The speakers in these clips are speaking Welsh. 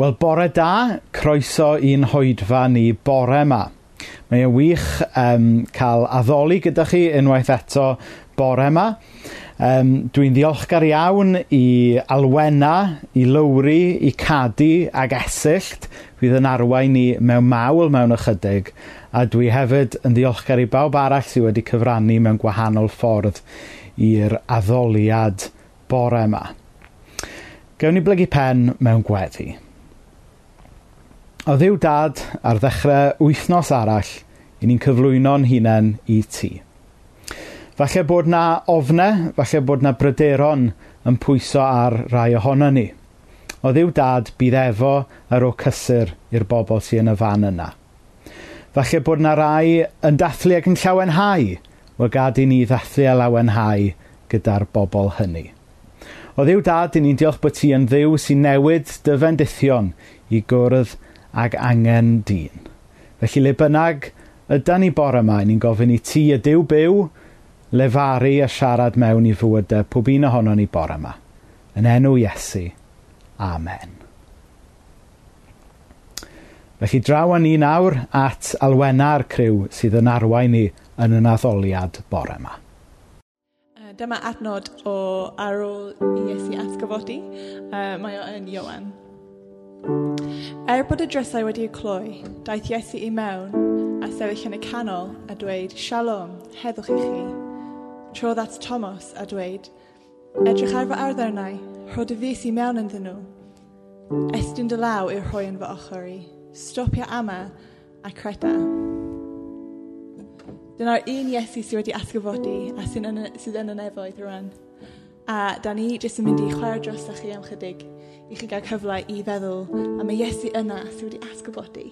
Wel, bore da, croeso i'n hoedfa ni bore yma. Mae e'n wych um, cael addoli gyda chi unwaith eto bore yma. Um, Dwi'n ddiolchgar iawn i Alwena, i Lowri, i Cadi ag Esyllt. Fydd yn arwain ni mewn mawl mewn ychydig. A dwi hefyd yn ddiolchgar i bawb arall sydd wedi cyfrannu mewn gwahanol ffordd i'r addoliad bore yma. Gewn ni blygu pen mewn gweddi. O ddiw dad ar ddechrau wythnos arall, i ni'n cyflwyno'n hunain i ti. Falle bod na ofne, falle bod na bryderon yn pwyso ar rai ohono ni. O ddiw dad bydd efo ar o cysur i'r bobl sy'n yn y fan yna. Falle bod na rai yn dathlu ac yn llawenhau, wel gad i ni ddathlu a lawenhau gyda'r bobl hynny. O ddiw dad, i ni'n diolch bod ti yn ddiw sy'n newid dyfendithion i gwrdd ag angen dyn. Felly le bynnag ydan ni bore yma, ni'n gofyn i ti y diw byw lefaru a siarad mewn i fywydau pob un ohono ni bore yma. Yn enw Iesu. Amen. Felly draw ni nawr at alwena'r criw sydd yn arwain ni yn y naddoliad bore yma. Dyma adnod o ar ôl Iesu atgyfodi. Uh, mae o yn Iowan. Er bod y drysau wedi'u cloi, daeth Iesu i mewn a sefyll yn y canol a dweud, Shalom, heddwch i chi. Trodd at Thomas a dweud, Edrych ar fy arddernau, rhod y fus i mewn ynddyn nhw. Estyn dy law i'r rhoi yn fy ochr i. Stopio ama a creta. Dyna'r un Iesu sydd wedi asgyfodi a sydd yn y nefoedd rwan. A da ni jyst yn mynd i chwarae dros chi am chydig i chi gael cyfle i feddwl am y Iesu yna sydd wedi atgyfodi.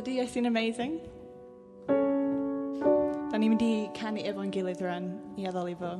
Dydy Iesu'n amazing? Da ni'n mynd i canu efo'n gilydd rhan i addoli fo.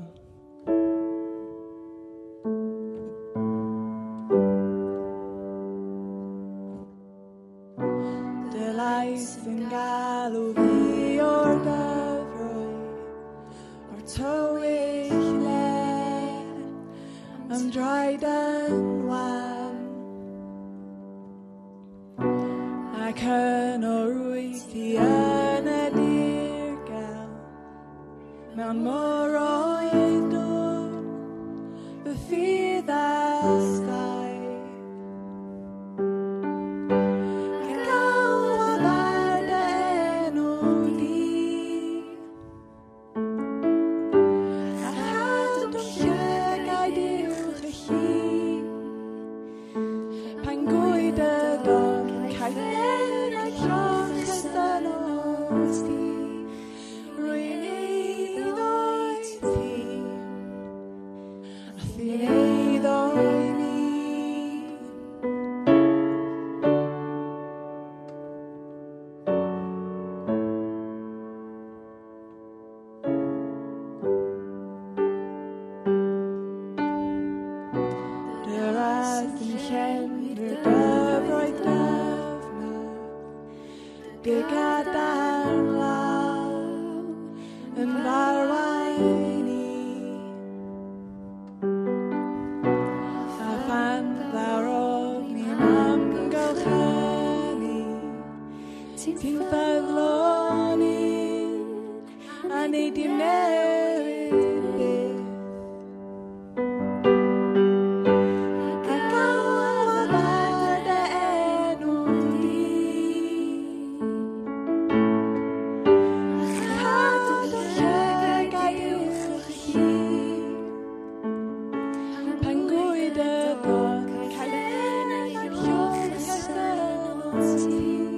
lost you.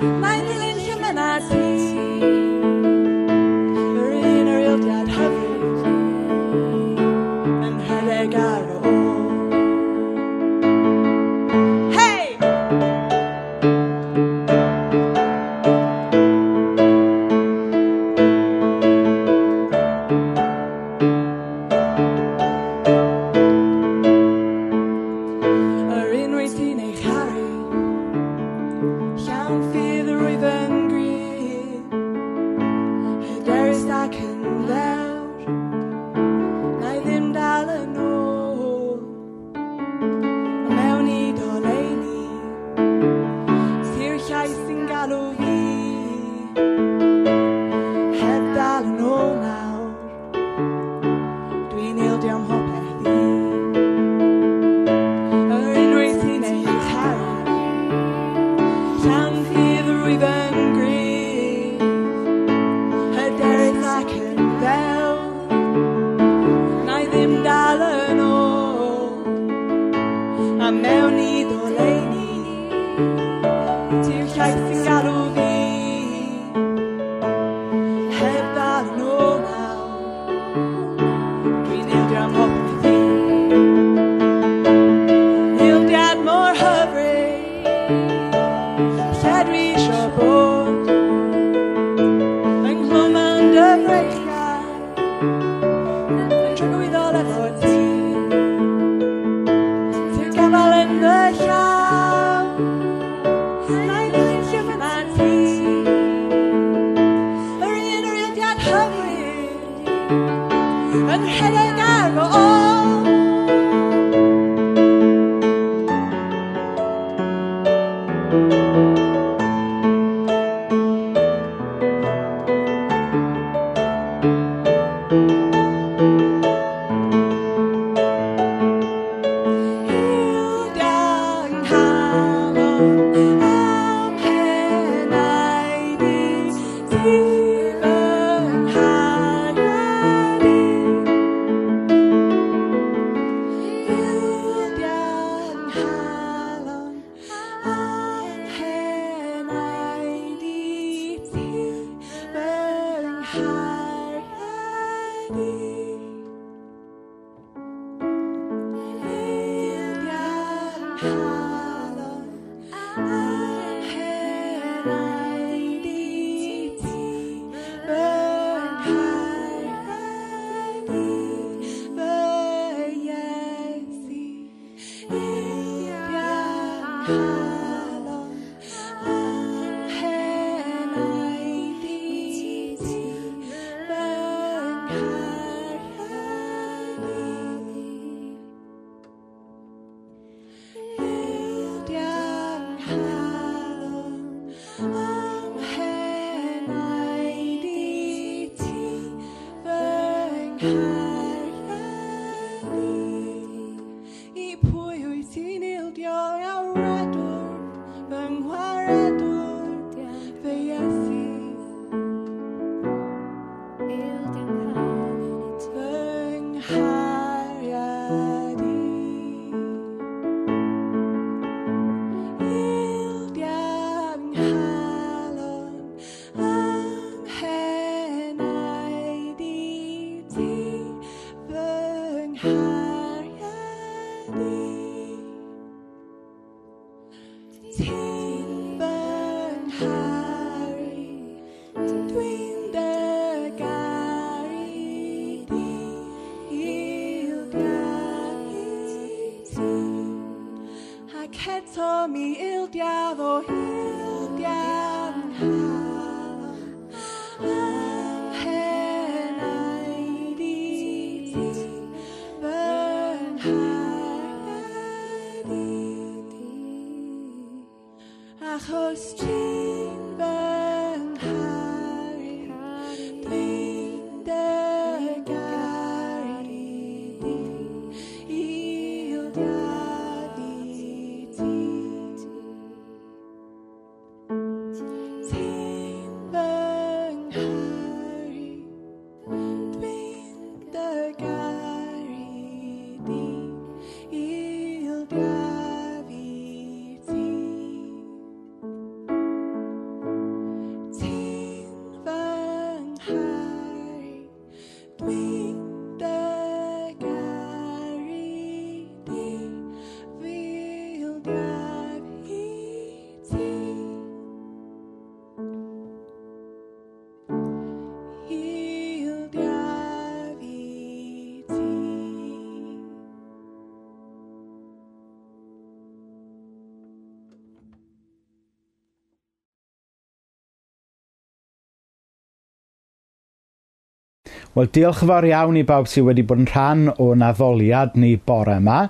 My little Wel, diolch yn fawr iawn i bawb sydd wedi bod yn rhan o'n addoliad ni bore yma.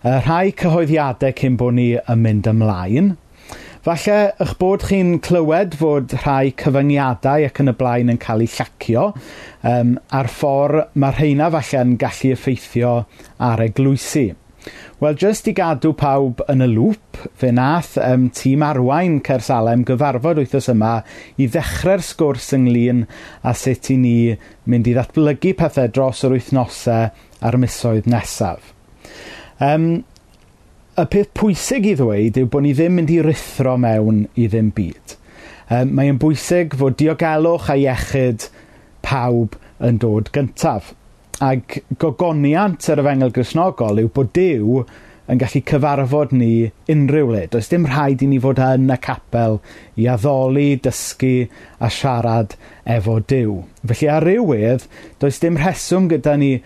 Yy, rhai cyhoeddiadau cyn bod ni yn mynd ymlaen. Falle eich bod chi'n clywed fod rhai cyfyngiadau ac yn y blaen yn cael eu llacio um, a'r ffordd mae rheina falle yn gallu effeithio ar eglwysi. Wel, jyst i gadw pawb yn y lŵp, fe nath um, tîm arwain Cersalem gyfarfod wythnos yma i ddechrau'r sgwrs ynglyn a sut i ni mynd i ddatblygu pethau dros yr wythnosau a'r misoedd nesaf. Um, y peth pwysig i ddweud yw bod ni ddim mynd i rithro mewn i ddim byd. Um, mae'n bwysig fod diogelwch a iechyd pawb yn dod gyntaf. Ac gogoniant yr yfengel grisnogol yw bod Dyw yn gallu cyfarfod ni unrhyw le. Does dim rhaid i ni fod yn y capel i addoli, dysgu a siarad efo Dyw. Felly ar rywydd, does dim rheswm gyda ni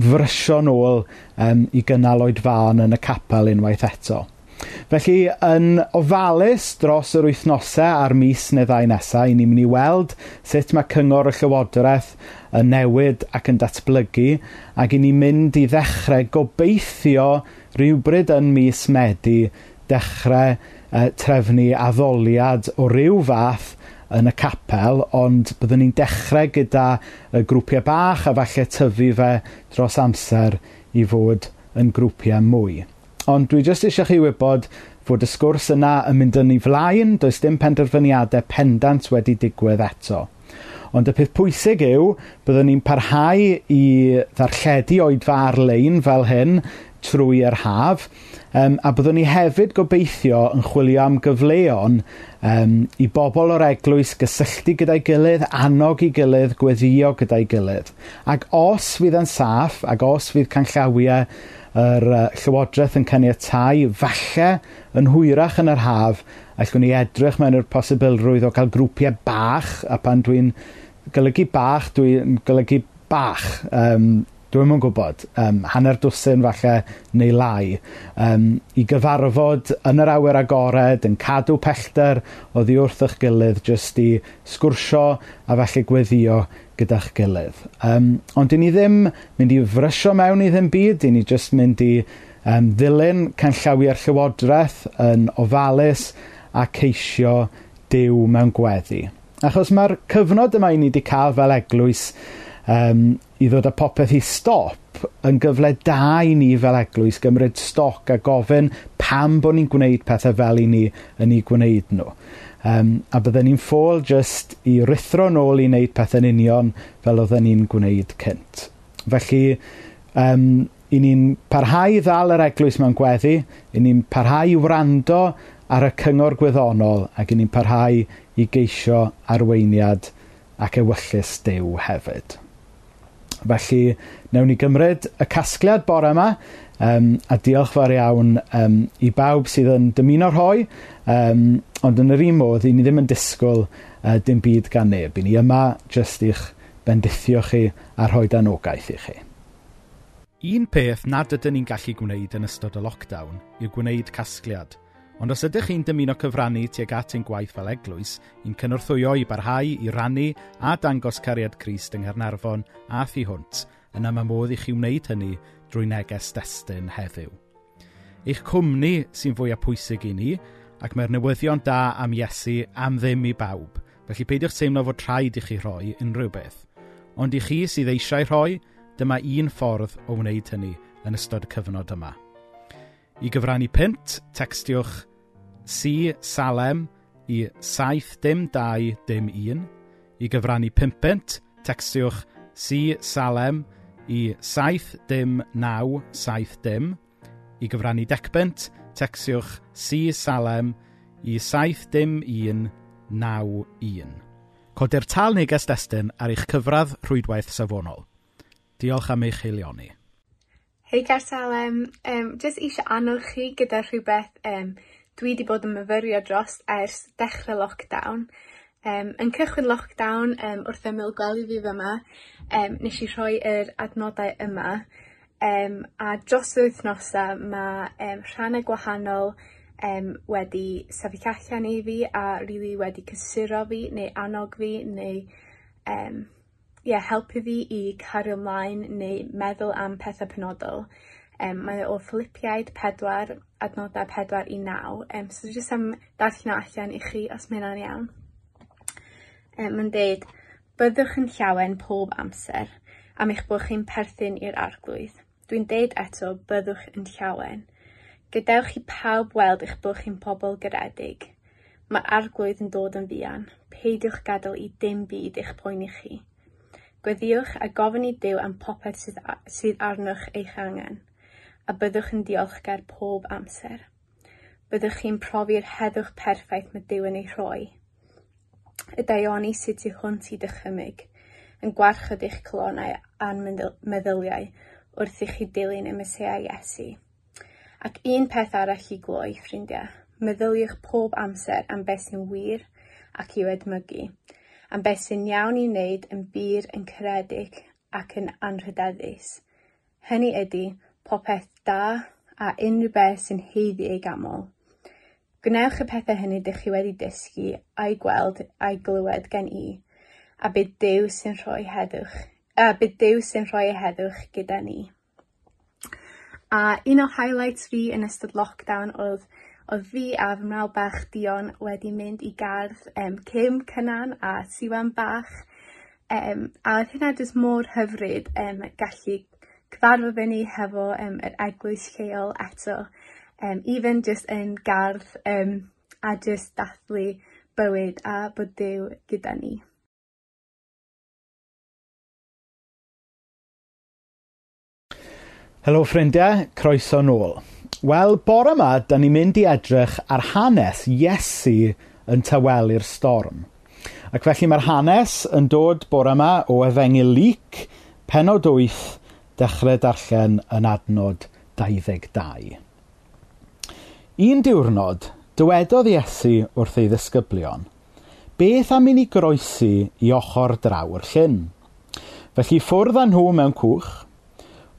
frysio nôl um, i gynnal oedfan yn y capel unwaith eto. Felly, yn ofalus dros yr wythnosau a'r mis neu ddau nesaf, ni'n mynd i weld sut mae cyngor y Llywodraeth yn newid ac yn datblygu, ac i ni'n mynd i ddechrau gobeithio rhywbryd yn mis Medi dechrau eh, trefnu addoliad o ryw fath yn y capel, ond byddwn ni'n dechrau gyda y grwpiau bach a falle tyfu fe dros amser i fod yn grwpiau mwy. Ond dwi jyst eisiau chi wybod fod y sgwrs yna yn mynd yn ei flaen, does dim penderfyniadau pendant wedi digwydd eto. Ond y peth pwysig yw, byddwn ni'n parhau i ddarlledu oedfa ar-lein fel hyn, trwy'r haf. Um, a byddwn ni hefyd gobeithio yn chwilio am gyfleon um, i bobl o'r eglwys gysylltu gyda'i gilydd, annog i gilydd, gweddio gyda'i gilydd. Ac os fydd yn saff, ac os fydd canllawiau yr uh, Llywodraeth yn caniatáu, falle yn hwyrach yn yr haf, allwn ni edrych mewn i'r posibilrwydd o gael grwpiau bach, a pan dwi'n golygu bach, dwi'n golygu bach. Um, dwi'n yn gwybod, um, hanner dwsyn falle neu lai, um, i gyfarfod yn yr awyr agored, yn cadw pellter oddi wrth eich gilydd, jyst i sgwrsio a falle gweddio gyda'ch gilydd. Um, ond 'dyn ni ddim mynd i frysio mewn i ddim byd, 'dyn ni jyst mynd i um, ddilyn canllawiau'r llywodraeth yn ofalus a ceisio dew mewn gweddi. Achos mae'r cyfnod yma i ni wedi cael fel eglwys um, i ddod â popeth i stop yn gyfle da i ni fel eglwys gymryd stoc a gofyn pam bod ni'n gwneud pethau fel i ni yn ei gwneud nhw. Um, a byddwn ni'n ffôl jyst i rithro nôl i wneud pethau'n union fel oedden ni'n gwneud cynt. Felly, um, i ni'n parhau ddal yr eglwys mewn gweddi, i ni'n parhau i wrando ar y cyngor gwyddonol ac i ni'n parhau i geisio arweiniad ac ewyllus dew hefyd. Felly, newn ni gymryd y casgliad bore yma um, a diolch fawr iawn um, i bawb sydd yn dymuno'r hoi, um, ond yn yr un modd, i ni ddim yn disgwyl uh, dim byd gan neb. I ni yma jyst i'ch bendithio chi a'r rhoi danogaeth i chi. Un peth nad ydym ni'n gallu gwneud yn ystod y lockdown yw gwneud casgliad – Ond os ydych chi'n dymuno cyfrannu tuag at ein gwaith fel eglwys, i'n cynorthwyo i barhau i rannu a dangos cariad Crist yng Nghernarfon a thu hwnt, yna mae modd i chi wneud hynny drwy neges destun heddiw. Eich cwmni sy'n fwyaf pwysig i ni, ac mae'r newyddion da am Iesu am ddim i bawb, felly peidiwch teimlo fod rhaid i chi rhoi unrhyw beth. Ond i chi sydd eisiau rhoi, dyma un ffordd o wneud hynny yn ystod y cyfnod yma. I gyfrannu pint, textiwch C Salem i 7 dim 1. I gyfrannu pimpent, textiwch C Salem i 7 dim 9 7 dim. I gyfrannu decbent, textiwch C Salem i 7 dim 1 9 1. Codi'r tal neges destun ar eich cyfradd rhwydwaith safonol. Diolch am eich heilioni. Hei Gersalem, um, jyst eisiau anwch chi gyda rhywbeth um, Dwi wedi bod yn myfyrio dros ers dechrau lockdown Um, yn cychwyn lockdown um, wrth ymyl gwely fi fyma um, nes i rhoi yr adnodau yma Um, a dros y wythnosa ma' um, rhannau gwahanol um, wedi sefyll allan i fi a rili wedi cysuro fi neu annog fi neu um, yeah, helpu fi i cario mlaen neu meddwl am pethau penodol. Um, mae o Philippiaid pedwar adnodau pedwar i 9. Um, so jyst am darllen o allan i chi os mae hynna'n iawn. Um, mae'n deud byddwch yn llawen pob amser am eich bod chi'n perthyn i'r arglwydd. Dwi'n deud eto byddwch yn llawen. Gadewch chi pawb weld eich bod chi'n pobl garedig. Mae'r arglwydd yn dod yn fian. Peidiwch gadael i dim byd eich poeni chi. Gweddiwch a gofyn i Duw am popeth sydd, sydd arnoch eich angen a byddwch yn diolchgar pob amser. Byddwch chi'n profi'r heddwch perffaith mae Dyw yn ei rhoi. Y daioni sydd tu hwnt i dychymyg, yn gwarchod eich clonau a'n meddyliau wrth i chi dilyn y Mesoea Iesu. Ac un peth arall i gloi, ffrindiau, meddyliwch pob amser am beth sy'n wir ac i'w edmygu, am beth sy'n iawn i wneud yn bir yn caredig ac yn anrhydeddus. Hynny ydy popeth da a unrhyw beth sy'n heiddi ei gamol. Gwnewch y pethau hynny dych chi wedi dysgu a'i gweld a'i glywed gen i, a bydd Dyw sy'n rhoi heddwch, a bydd Dyw sy'n rhoi heddwch gyda ni. A un o highlights fi yn ystod lockdown oedd oedd fi a fy mrawd bach Dion wedi mynd i gardd um, Cym Cynan a Siwan Bach. Um, a oedd hynna jyst mor hyfryd um, gallu cyfarfod fyny hefo um, yr eglwys lleol eto Um, even just yn gardd um, a just dathlu bywyd a bod Dyw gyda ni. Helo ffrindiau, croeso nôl. Wel, bore yma, da ni'n mynd i edrych ar hanes Iesu yn tawelu'r storm. Ac felly mae'r hanes yn dod bore yma o Efengyl Lyc, penod 8, Dechrau darllen yn adnod 22. Un diwrnod, dywedodd Iesu wrth ei ddisgyblion, beth am i ni groesi i ochr draw'r llyn? Felly ffwrdd â nhw mewn cwch.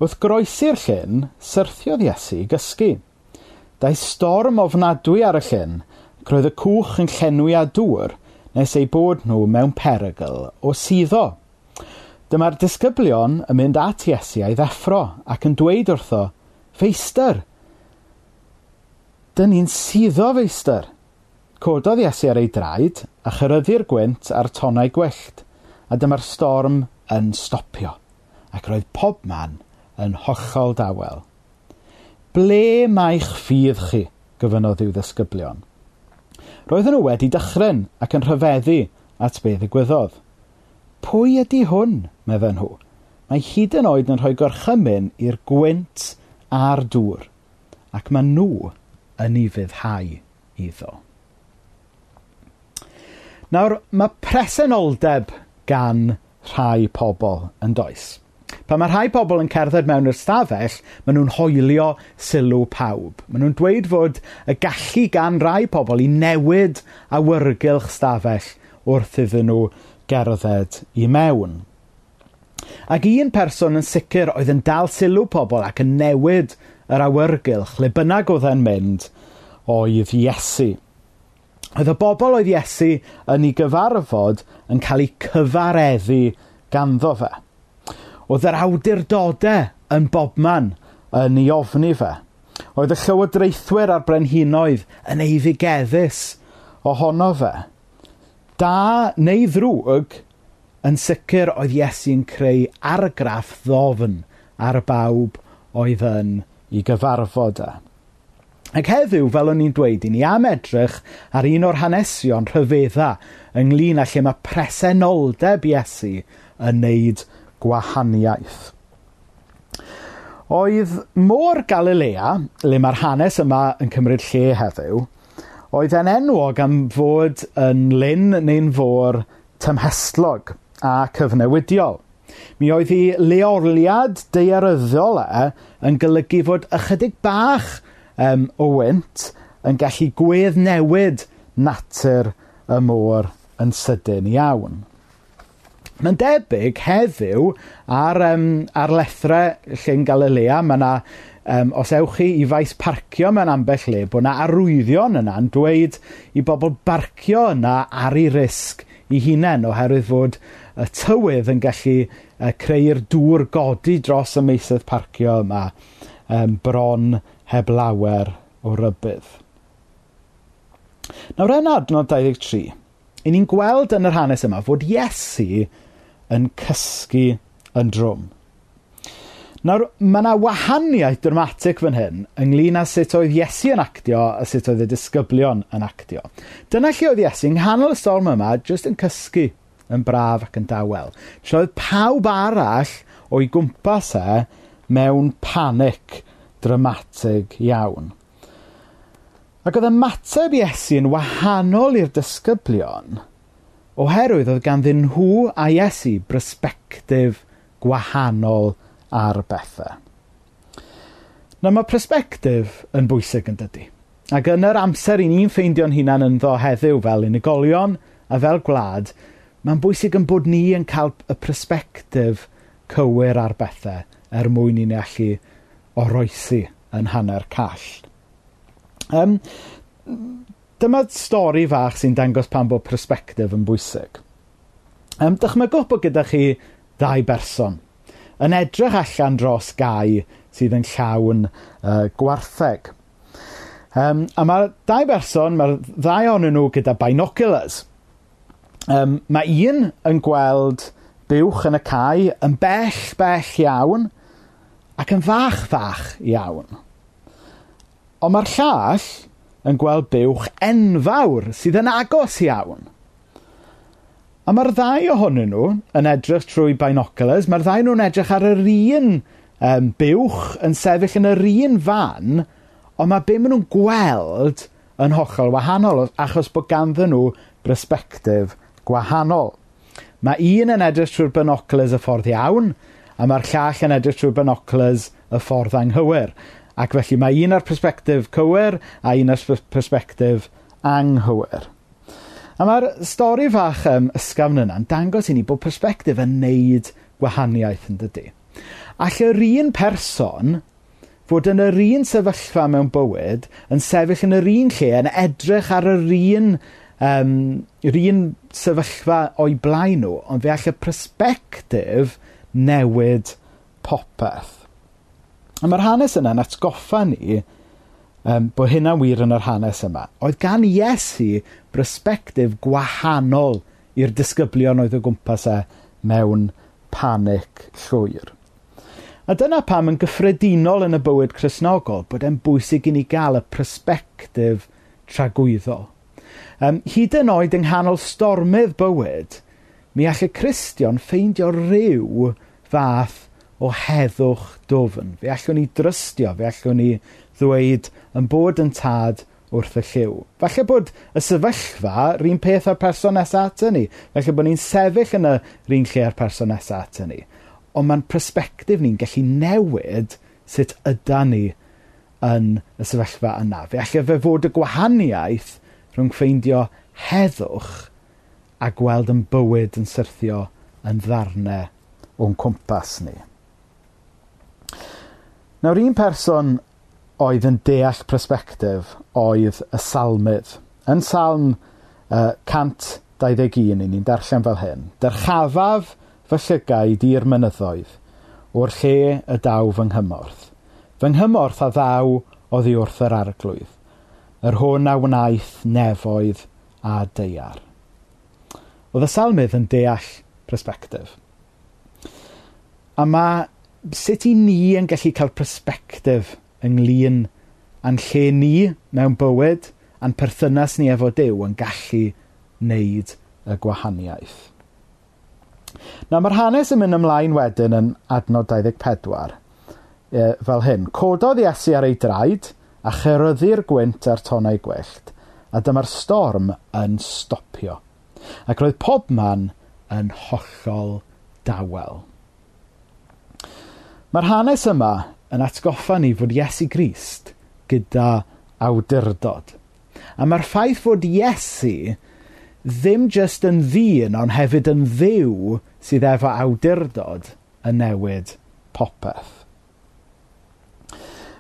Wrth groesi'r llyn, syrthiodd Iesu i gysgu. Daeth storm ofnadwy ar y llyn, ac roedd y cwch yn llenwi a dŵr nes ei bod nhw mewn perygl o suddo. Dyma'r disgyblion yn mynd at Iesu a'i ddeffro ac yn dweud wrtho, Feistr, dyn ni'n suddo feistr. Cododd Iesu ar ei draed a chyrryddir gwynt ar tonau gwyllt, a dyma'r storm yn stopio, ac roedd pob man yn hollol dawel. Ble mae'ch ffydd chi? gyfynodd i'w ddisgyblion. Roedden nhw wedi dychryn ac yn rhyfeddu at be ddigwyddodd. Pwy ydy hwn, medden nhw. Mae hyd yn oed yn rhoi gorchymyn i'r gwynt a'r dŵr, ac mae nhw yn ei fyddhau iddo. Nawr, mae presenoldeb gan rhai pobl yn does. Pan mae rhai pobl yn cerdded mewn i'r stafell, maen nhw'n hoelio sylw pawb. Maen nhw'n dweud fod y gallu gan rai pobl i newid awyrgylch stafell wrth iddyn nhw gerdded i mewn. Ac un person yn sicr oedd yn dal sylw pobl ac yn newid yr awyrgylch, le bynnag oedd e'n mynd, oedd Iesu. Oedd y bobl oedd Iesu yn ei gyfarfod yn cael ei cyfareddu ganddo fe. Oedd yr awdurdodau yn bobman yn ei ofni fe. Oedd y llywodraethwyr a'r brenhinoedd yn ei ddigeddus ohono fe. Da neu ddrwg, yn sicr oedd Iesu'n creu argraff ddofn ar bawb oedd yn ei gyfarfod e. Ac heddiw, fel o'n i'n dweud, i ni am edrych ar un o'r hanesion rhyfedda ynglyn â lle mae presenoldeb Iesu yn neud gwahaniaeth. Oedd môr Galilea, le mae'r hanes yma yn cymryd lle heddiw, oedd e'n enwog am fod yn lyn neu'n fôr tymhestlog a cyfnewidiol. Mi oedd hi leoliad daearyddol e yn golygu fod ychydig bach um, o wynt yn gallu gweddnewid natur y môr yn sydyn iawn. Mae'n debyg heddiw ar, um, ar lethrau Llyn Galilea, mae yna um, os ewch chi i faes parcio mewn ambell le, bod yna arwyddion yna'n dweud i bobl barcio yna ar ei risg i hunain oherwydd fod y tywydd yn gallu uh, creu'r dŵr godi dros y meisydd parcio yma um, bron heb lawer o rybydd. Nawr yn adnod 23, i ni'n gweld yn yr hanes yma fod Iesu yn cysgu yn drwm. Nawr, mae yna wahaniaeth dramatig fan hyn ynglyn â sut oedd Iesu yn actio a sut oedd y disgyblion yn actio. Dyna lle oedd Iesu, yng nghanol y storm yma, jyst yn cysgu yn braf ac yn dawel. Lle oedd pawb arall o'i gwmpas e mewn panic dramatig iawn. Ac oedd ymateb Iesu yn wahanol i'r disgyblion oherwydd oedd ganddyn nhw a Iesu brysbectif gwahanol ar bethau. Na mae persbectif yn bwysig yn dydy. Ac yn yr amser i ni'n ffeindio'n hunan yn ddo heddiw fel unigolion a fel gwlad, mae'n bwysig yn bod ni yn cael y persbectif cywir ar bethau er mwyn i'n allu oroesi yn hanner call. Um, dyma stori fach sy'n dangos pan bod persbectif yn bwysig. Um, dychmygwch bod gyda chi ddau berson yn edrych allan dros gau sydd yn llawn uh, gwartheg. Um, a mae'r dau berson, mae'r ddau ohonyn nhw gyda binoculars. Um, mae un yn gweld buwch yn y cae yn bell, bell iawn ac yn fach, fach iawn. Ond mae'r llall yn gweld buwch enfawr sydd yn agos iawn – A mae'r ddau ohonyn nhw yn edrych trwy binoculars, mae'r ddau nhw'n edrych ar yr un um, buwch yn sefyll yn yr un fan, ond mae be maen nhw'n gweld yn hollol wahanol achos bod ganddyn nhw bersbectif gwahanol. Mae un yn edrych trwy'r binoculars y ffordd iawn, a mae'r llall yn edrych trwy'r binoculars y ffordd anghywir. Ac felly mae un ar persbectif cywir a un ar sbe- persbectif anghywir. A mae'r stori fach um, ysgafn yna'n dangos i ni bod perspektif yn neud gwahaniaeth yn dydy. All yr un person fod yn yr un sefyllfa mewn bywyd, yn sefyll yn yr un lle, yn edrych ar yr un, um, yr un sefyllfa o'i blaen nhw, ond fe all y newid popeth. A mae'r hanes yna'n atgoffa ni um, bo' hynna wir yn yr hanes yma. Oedd gan Iesu brysbectif gwahanol i'r disgyblion oedd o gwmpas e mewn panic llwyr. A dyna pam yn gyffredinol yn y bywyd chrysnogol bod e'n bwysig i ni gael y prosbectif tragwyddol. Um, hyd yn oed yng nghanol stormydd bywyd, mi all y Cristion ffeindio rhyw fath o heddwch dofn. Fe allwn ni drystio, fe allwn ni ddweud, yn bod yn tad wrth y lliw. Falle bod y sefyllfa rhywun peth a'r person nesaf atyn ni. Falle bod ni'n sefyll yn y rhywun lle a'r person nesaf atyn ni. Ond mae'n persbectif ni'n gallu newid sut yda ni yn y sefyllfa yna. Fe allai fe fod y gwahaniaeth rhwng ffeindio heddwch a gweld yn bywyd yn syrthio yn ddarnau o'n cwmpas ni. Nawr un person oedd yn deall prosbectif oedd y salmydd. Yn salm uh, 121 ni'n darllen fel hyn. Dyrchafaf fy llygau di'r mynyddoedd o'r lle y daw fy nghymorth. Fy nghymorth a ddaw oddi wrth yr arglwydd. Yr hwn a wnaeth nefoedd a deiar. Oedd y salmydd yn deall prosbectif. A mae sut i ni yn gallu cael prosbectif ynglyn a'n lle ni mewn bywyd a'n perthynas ni efo Dyw yn gallu wneud y gwahaniaeth. Nawr mae'r hanes yn mynd ymlaen wedyn yn adnod 24 e, fel hyn. Cododd Iesu ar ei draed a cheryddir gwynt ar tonau gwyllt a dyma'r storm yn stopio. Ac roedd pob man yn hollol dawel. Mae'r hanes yma yn atgoffa ni fod Iesu Grist gyda awdurdod. A mae'r ffaith fod Iesu ddim jyst yn ddyn, ond hefyd yn ddiw sydd efo awdurdod yn newid popeth.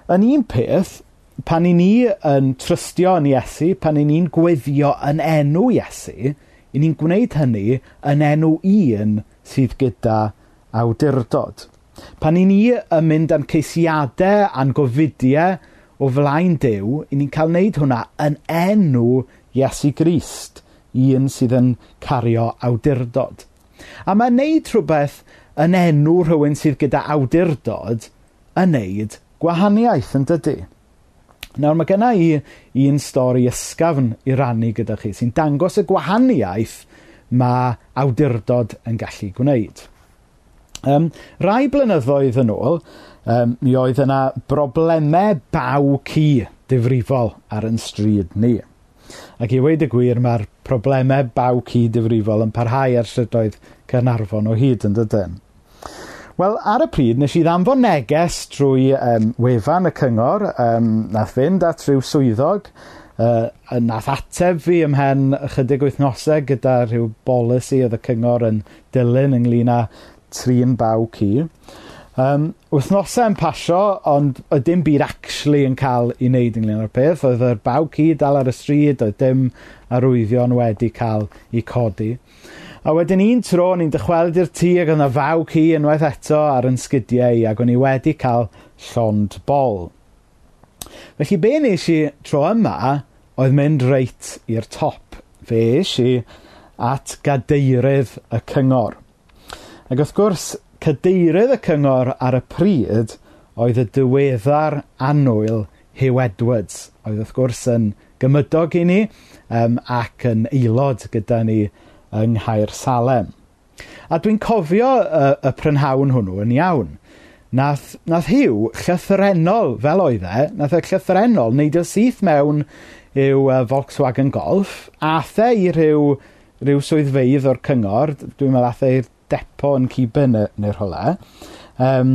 Yn un peth, pan i ni yn trystio yn Iesu, pan i ni'n gweddio yn enw Iesu, i ni'n gwneud hynny yn enw un sydd gyda awdurdod. Pan i ni yn mynd am ceisiadau a'n gofidiau o flaen Duw, i ni'n cael wneud hwnna yn enw Iesu Grist, un sydd yn cario awdurdod. A mae wneud rhywbeth yn enw rhywun sydd gyda awdurdod yn wneud gwahaniaeth yn dydy. Nawr mae genna i un stori ysgafn i rannu gyda chi sy'n dangos y gwahaniaeth mae awdurdod yn gallu gwneud. Um, rai blynyddoedd yn ôl, um, mi oedd yna broblemau baw cu difrifol ar yn stryd ni. Ac i weid y gwir, mae'r problemau baw cu difrifol yn parhau ar strydoedd Cynarfon o hyd yn dydyn. Wel, ar y pryd, nes i ddanfon neges trwy um, wefan y cyngor, um, nath fynd at rhyw swyddog, uh, nath ateb fi ymhen ychydig wythnosau gyda rhyw bolisi oedd y cyngor yn dilyn ynglyn â trin baw cu. Um, wythnosau yn pasio, ond oedd dim byd actually yn cael ei wneud ynglyn â'r peth. Oedd yr baw cu dal ar y stryd, oedd dim arwyddion wedi cael ei codi. A wedyn un tro, ni'n dychweld i'r tŷ ac oedd yna faw cu unwaith eto ar yn sgidiau ac o'n i wedi cael llond bol. Felly be nes i tro yma oedd mynd reit i'r top. Fe es i at gadeirydd y cyngor. Ac wrth gwrs, cadeirydd y cyngor ar y pryd oedd y diweddar annwyl Hugh Edwards, oedd wrth gwrs yn gymydog i ni um, ac yn aelod gyda ni yng Nghaer Salem. A dwi'n cofio y, y prynhawn hwnnw yn iawn. Nath, nath Hugh llythrenol, fel oedd e, nath e llythrenol wneud y syth mewn i'w uh, Volkswagen Golf, ath e i ryw, ryw swyddfeidd o'r cyngor, dwi'n meddwl ath e i'r depo yn Cuban neu, rhywle. Um,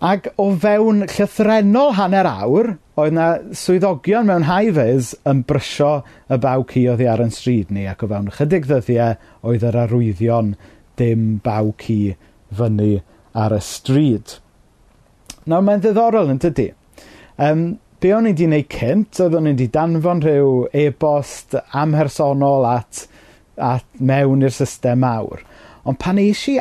ac o fewn llythrenol hanner awr, oedd yna swyddogion mewn high-vis yn brysio y baw ci oddi ar yn stryd ni, ac o fewn chydig ddyddiau oedd yr arwyddion dim baw cu fyny ar y stryd. Nawr, mae'n ddiddorol yn tydi. Um, be o'n i wedi gwneud cynt, oedd o'n i wedi danfon rhyw e-bost amhersonol at, at mewn i'r system mawr. Ond pan eis i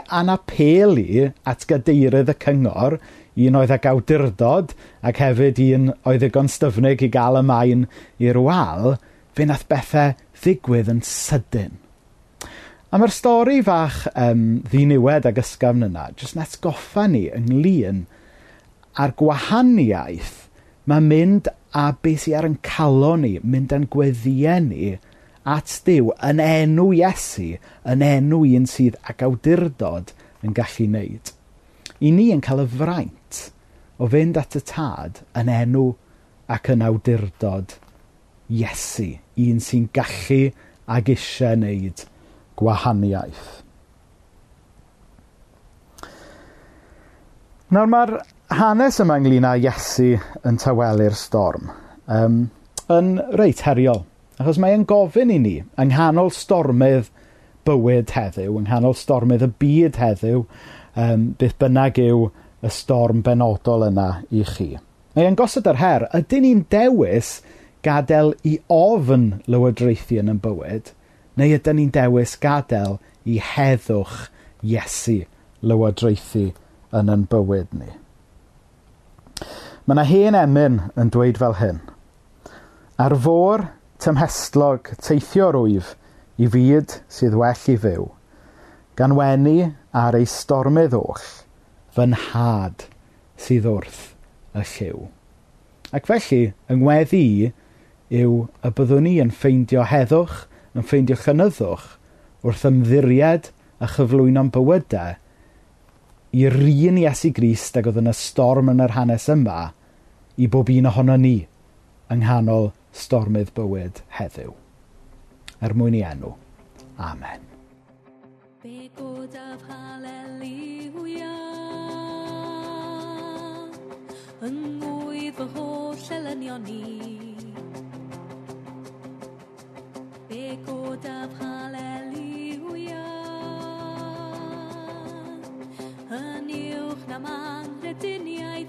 at gadeirydd y cyngor, un oedd ag awdurdod ac hefyd un oedd ddigon styfnig i gael y maen i'r wal, fe nath bethau ddigwydd yn sydyn. A mae'r stori fach um, ddiniwed ag ysgafn yna jyst yn goffa ni ynglyn a'r gwahaniaeth mae mynd a beth sydd ar yn calon ni, mynd a'n gweddiau ni at Dyw yn enw Iesu, yn enw un sydd ag awdurdod yn gallu wneud. I ni yn cael y fraint o fynd at y tad yn enw ac yn awdurdod Iesu, un sy'n gallu ag eisiau wneud gwahaniaeth. Nawr mae'r hanes yma ynglyn â Iesu yn tawelu'r storm um, yn reit heriol. Achos mae e'n gofyn i ni, yng nghanol stormydd bywyd heddiw, yng nghanol stormydd y byd heddiw, um, beth bynnag yw y storm benodol yna i chi. Mae e'n gosod yr her, ydyn ni'n dewis gadael i ofn lywodraethu yn y bywyd, neu ydyn ni'n dewis gadael i heddwch Iesu lywodraethu yn yn bywyd ni. Mae yna hen emyn yn dweud fel hyn. Ar fôr tymhestlog teithio'r wyf i fyd sydd well i fyw, gan wenu ar ei stormydd oll, fy nhad sydd wrth y lliw. Ac felly, yng ngweddi i yw y byddwn ni yn ffeindio heddwch, yn ffeindio chynyddwch, wrth ymddiried a chyflwyno'n bywydau i'r un Iesu Grist ag oedd yn y storm yn yr hanes yma i bob un ohono ni yng nghanol stormydd bywyd heddiw. Er mwyn i enw. Amen. Be godaf haleluia Yng ngwydd fy holl elynion ni Be godaf haleluia Yn uwch na mangredinia i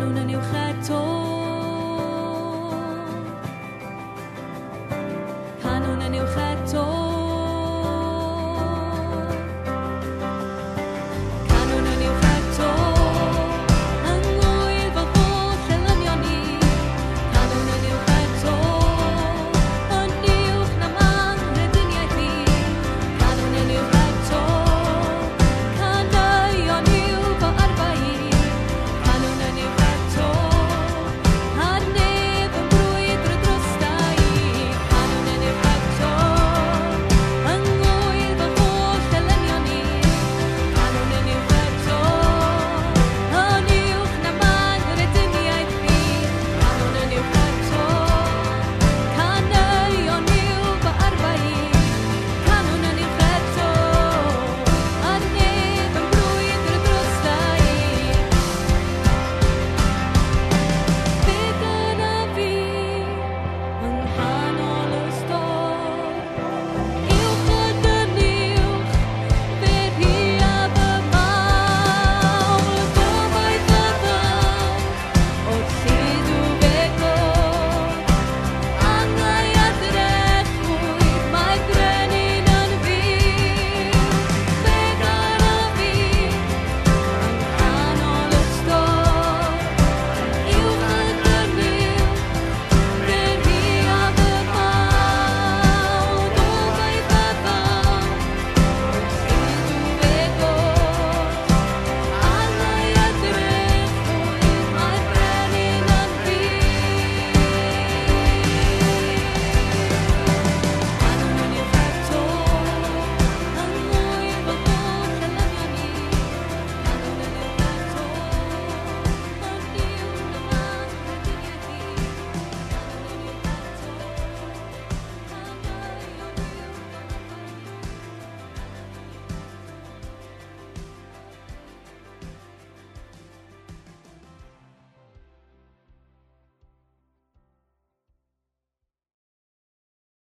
לנו נניח את